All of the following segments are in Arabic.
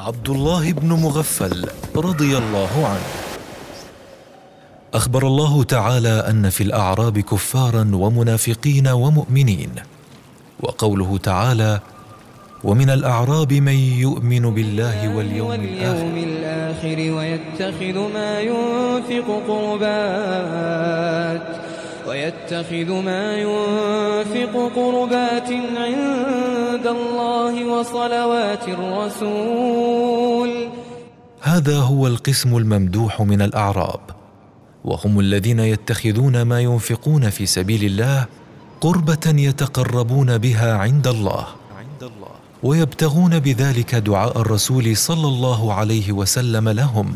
عبد الله بن مغفل رضي الله عنه. أخبر الله تعالى أن في الأعراب كفارا ومنافقين ومؤمنين وقوله تعالى ومن الأعراب من يؤمن بالله واليوم الآخر ويتخذ ما ينفق قربات ويتخذ ما ينفق قربات عند الله وصلوات الرسول. هذا هو القسم الممدوح من الأعراب وهم الذين يتخذون ما ينفقون في سبيل الله قربة يتقربون بها عند الله ويبتغون بذلك دعاء الرسول صلى الله عليه وسلم لهم.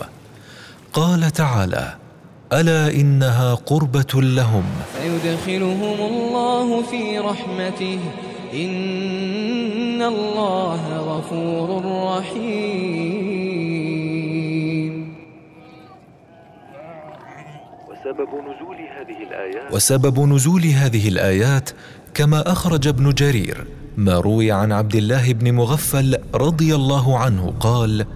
قال تعالى ألا إنها قربة لهم. فيدخلهم الله في رحمته. إن الله غفور رحيم. وسبب نزول هذه الآيات وسبب نزول هذه الآيات كما أخرج ابن جرير ما روي عن عبد الله بن مغفل رضي الله عنه قال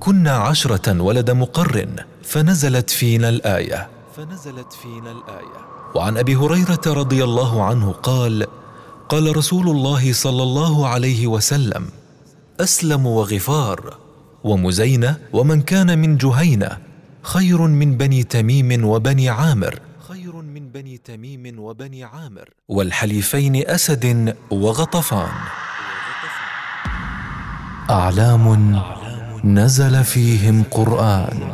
كنا عشرة ولد مقر فنزلت فينا الآية. فنزلت فينا الآية. وعن أبي هريرة رضي الله عنه قال قال رسول الله صلى الله عليه وسلم أسلم وغفار ومزينة ومن كان من جهينة خير من بني تميم وبني عامر خير من بني تميم وبني عامر. والحليفين أسد وغطفان. أعلام نزل فيهم قرآن.